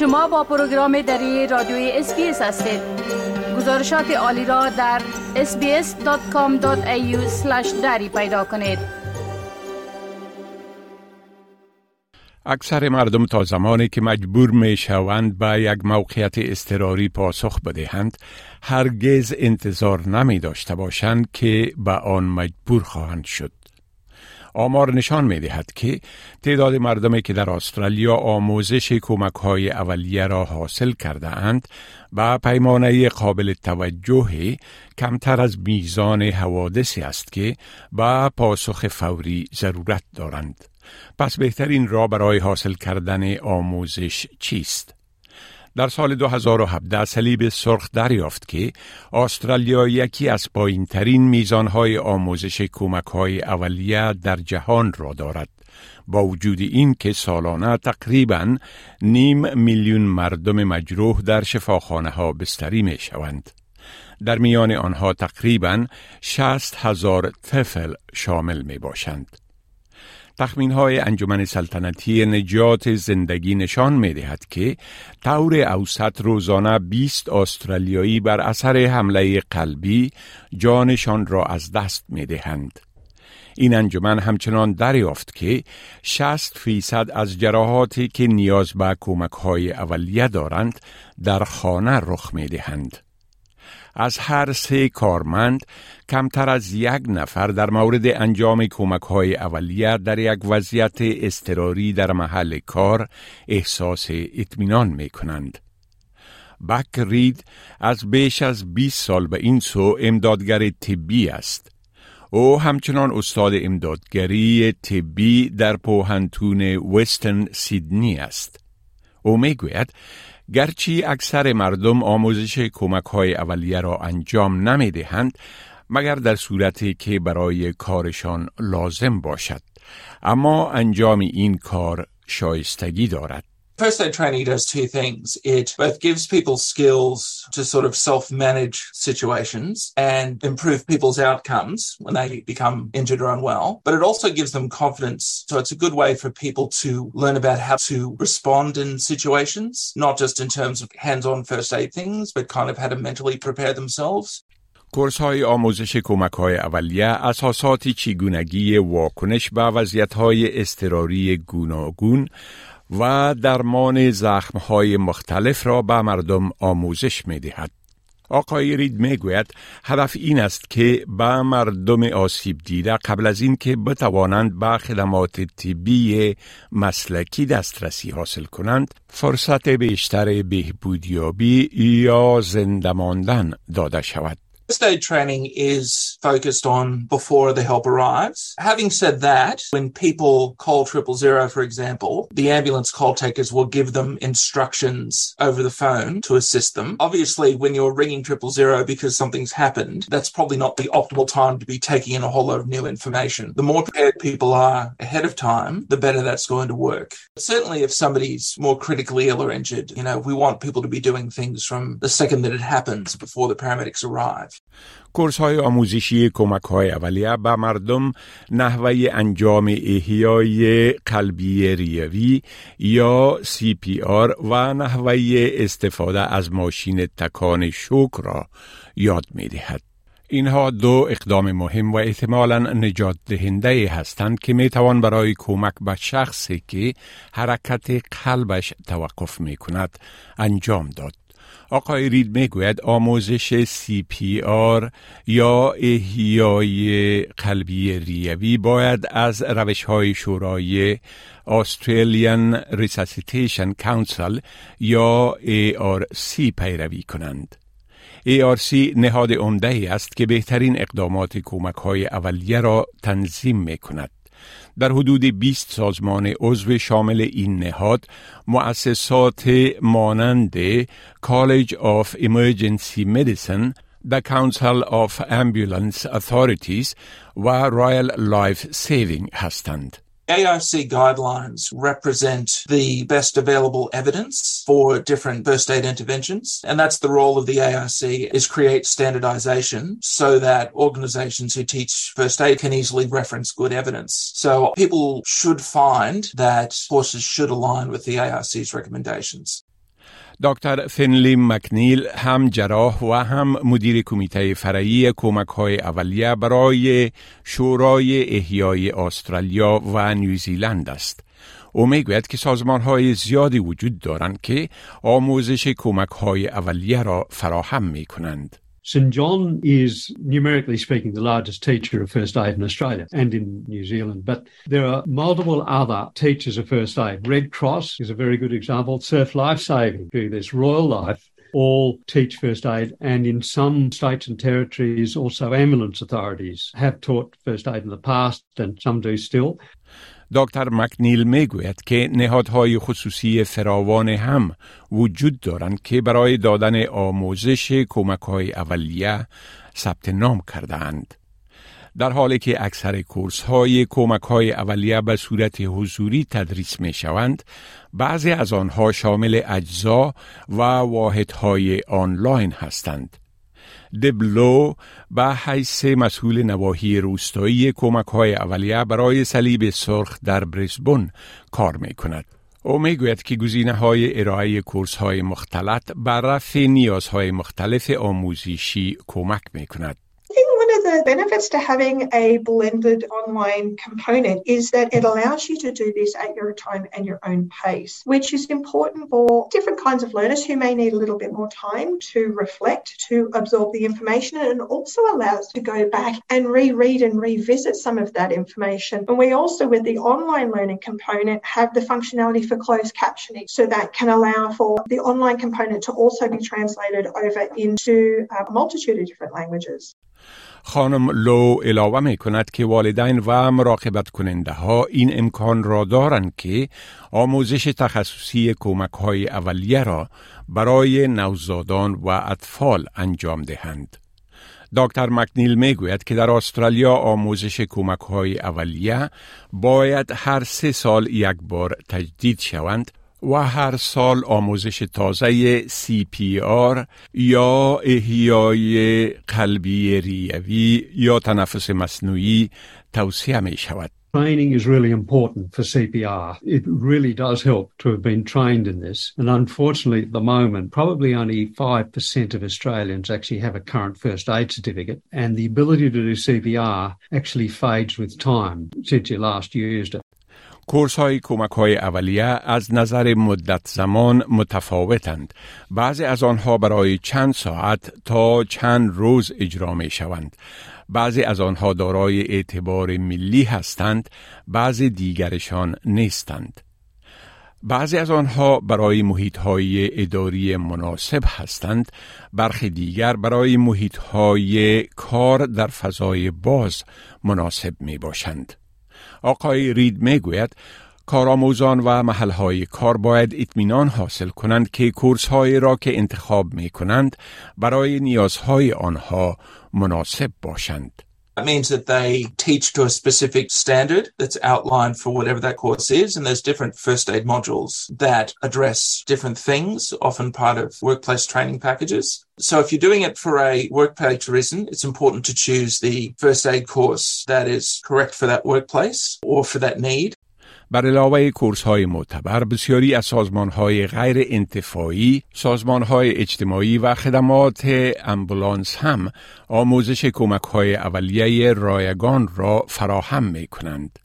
شما با پروگرام دری رادیوی SBS هستید گزارشات عالی را در sbs.com.au دری پیدا کنید اکثر مردم تا زمانی که مجبور می شوند به یک موقعیت اضطراری پاسخ بدهند هرگز انتظار نمی داشته باشند که به آن مجبور خواهند شد. آمار نشان می دهد که تعداد مردمی که در استرالیا آموزش کمک های اولیه را حاصل کرده اند و پیمانه قابل توجه کمتر از میزان حوادثی است که با پاسخ فوری ضرورت دارند. پس بهترین راه برای حاصل کردن آموزش چیست؟ در سال 2017 صلیب سرخ دریافت که استرالیا یکی از پایین ترین میزانهای آموزش کمک های اولیه در جهان را دارد. با وجود این که سالانه تقریبا نیم میلیون مردم مجروح در شفاخانه ها بستری می شوند. در میان آنها تقریبا 60 هزار طفل شامل می باشند. تخمین های انجمن سلطنتی نجات زندگی نشان می دهد که طور اوسط روزانه 20 استرالیایی بر اثر حمله قلبی جانشان را از دست می دهند. این انجمن همچنان دریافت که 60 فیصد از جراحاتی که نیاز به کمک های اولیه دارند در خانه رخ می دهند. از هر سه کارمند کمتر از یک نفر در مورد انجام کمک های اولیه در یک وضعیت استراری در محل کار احساس اطمینان می کنند. بک رید از بیش از 20 سال به این سو امدادگر طبی است. او همچنان استاد امدادگری طبی در پوهنتون وستن سیدنی است. او می گوید گرچه اکثر مردم آموزش کمک های اولیه را انجام نمی دهند مگر در صورتی که برای کارشان لازم باشد. اما انجام این کار شایستگی دارد. First aid training does two things. It both gives people skills to sort of self manage situations and improve people's outcomes when they become injured or unwell, but it also gives them confidence. So it's a good way for people to learn about how to respond in situations, not just in terms of hands on first aid things, but kind of how to mentally prepare themselves. کورس های آموزش کمک های اولیه اساسات چگونگی واکنش به وضعیت های استراری گوناگون و درمان زخمهای مختلف را به مردم آموزش می دهد. آقای رید می گوید هدف این است که به مردم آسیب دیده قبل از اینکه بتوانند به خدمات طبی مسلکی دسترسی حاصل کنند فرصت بیشتر بهبودیابی یا زنده ماندن داده شود. First aid training is focused on before the help arrives. Having said that, when people call triple zero, for example, the ambulance call takers will give them instructions over the phone to assist them. Obviously, when you're ringing triple zero because something's happened, that's probably not the optimal time to be taking in a whole lot of new information. The more prepared people are ahead of time, the better that's going to work. Certainly, if somebody's more critically ill or injured, you know, we want people to be doing things from the second that it happens before the paramedics arrive. کورس های آموزشی کمک های اولیه به مردم نحوه انجام احیای قلبی ریوی یا سی پی آر و نحوه استفاده از ماشین تکان شوک را یاد می دهد. اینها دو اقدام مهم و احتمالا نجات دهنده هستند که می توان برای کمک به شخصی که حرکت قلبش توقف می کند انجام داد. آقای رید می‌گوید آموزش سی پی آر یا احیای قلبی ریوی باید از روش های شورای Australian Resuscitation Council یا ARC پیروی کنند. ARC نهاد عمده است که بهترین اقدامات کمک های اولیه را تنظیم می کند. در حدود 20 سازمان عضو شامل این نهاد مؤسسات مانند College of Emergency Medicine The Council of Ambulance Authorities و Royal Life Saving هستند. ARC guidelines represent the best available evidence for different first aid interventions. And that's the role of the ARC is create standardization so that organizations who teach first aid can easily reference good evidence. So people should find that courses should align with the ARC's recommendations. دکتر فنلی مکنیل هم جراح و هم مدیر کمیته فرعی کمک های اولیه برای شورای احیای استرالیا و نیوزیلند است. او می‌گوید که سازمان های زیادی وجود دارند که آموزش کمک های اولیه را فراهم می کنند. St John is, numerically speaking, the largest teacher of first aid in Australia and in New Zealand. But there are multiple other teachers of first aid. Red Cross is a very good example. Surf Life Saving, there's Royal Life, all teach first aid. And in some states and territories, also ambulance authorities have taught first aid in the past, and some do still. دکتر مکنیل می‌گوید که نهادهای خصوصی فراوان هم وجود دارند که برای دادن آموزش کمک های اولیه ثبت نام کردند. در حالی که اکثر کورس های کمک های اولیه به صورت حضوری تدریس می شوند، بعضی از آنها شامل اجزا و واحدهای آنلاین هستند. دبلو به حیث مسئول نواحی روستایی کمک های اولیه برای صلیب سرخ در بریسبون کار می کند. او می گوید که گزینه های ارائه کورس های مختلط بر رفع نیازهای مختلف آموزشی کمک می کند. The benefits to having a blended online component is that it allows you to do this at your time and your own pace, which is important for different kinds of learners who may need a little bit more time to reflect, to absorb the information, and also allows to go back and reread and revisit some of that information. And we also, with the online learning component, have the functionality for closed captioning, so that can allow for the online component to also be translated over into uh, a multitude of different languages. خانم لو علاوه می کند که والدین و مراقبت کننده ها این امکان را دارند که آموزش تخصصی کمک های اولیه را برای نوزادان و اطفال انجام دهند. دکتر مکنیل می گوید که در استرالیا آموزش کمک های اولیه باید هر سه سال یک بار تجدید شوند و هر سال آموزش تازه CPR یا احیای قلبی ریوی یا تنفس مصنوعی توصیه می شود. Training is really important for CPR. It really does help to have been trained in this. And unfortunately, at the moment, probably only 5% of Australians actually have a current first aid certificate. And the ability to do CPR actually fades with time since you last used it. کورس های کمک های اولیه از نظر مدت زمان متفاوتند. بعضی از آنها برای چند ساعت تا چند روز اجرا می شوند. بعضی از آنها دارای اعتبار ملی هستند، بعضی دیگرشان نیستند. بعضی از آنها برای محیط های اداری مناسب هستند، برخی دیگر برای محیط های کار در فضای باز مناسب می باشند. آقای رید می‌گوید کارآموزان و محلهای کار باید اطمینان حاصل کنند که کورس های را که انتخاب می کنند برای نیازهای آنها مناسب باشند. That means that they teach to a specific standard that's outlined for whatever that course is. And there's different first aid modules that address different things, often part of workplace training packages. So if you're doing it for a workplace reason, it's important to choose the first aid course that is correct for that workplace or for that need. بر علاوه کورس های معتبر بسیاری از سازمان های غیر انتفاعی، سازمان های اجتماعی و خدمات امبولانس هم آموزش کمک های اولیه رایگان را فراهم می کنند.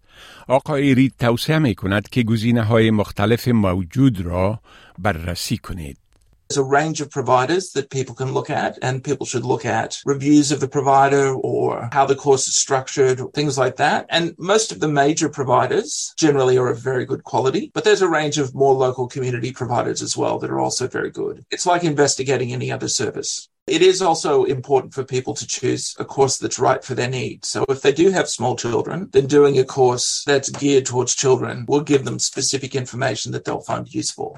آقای رید توصیه می کند که گزینه های مختلف موجود را بررسی کنید. There's a range of providers that people can look at and people should look at reviews of the provider or how the course is structured, things like that. And most of the major providers generally are of very good quality, but there's a range of more local community providers as well that are also very good. It's like investigating any other service. It is also important for people to choose a course that's right for their needs. So if they do have small children, then doing a course that's geared towards children will give them specific information that they'll find useful.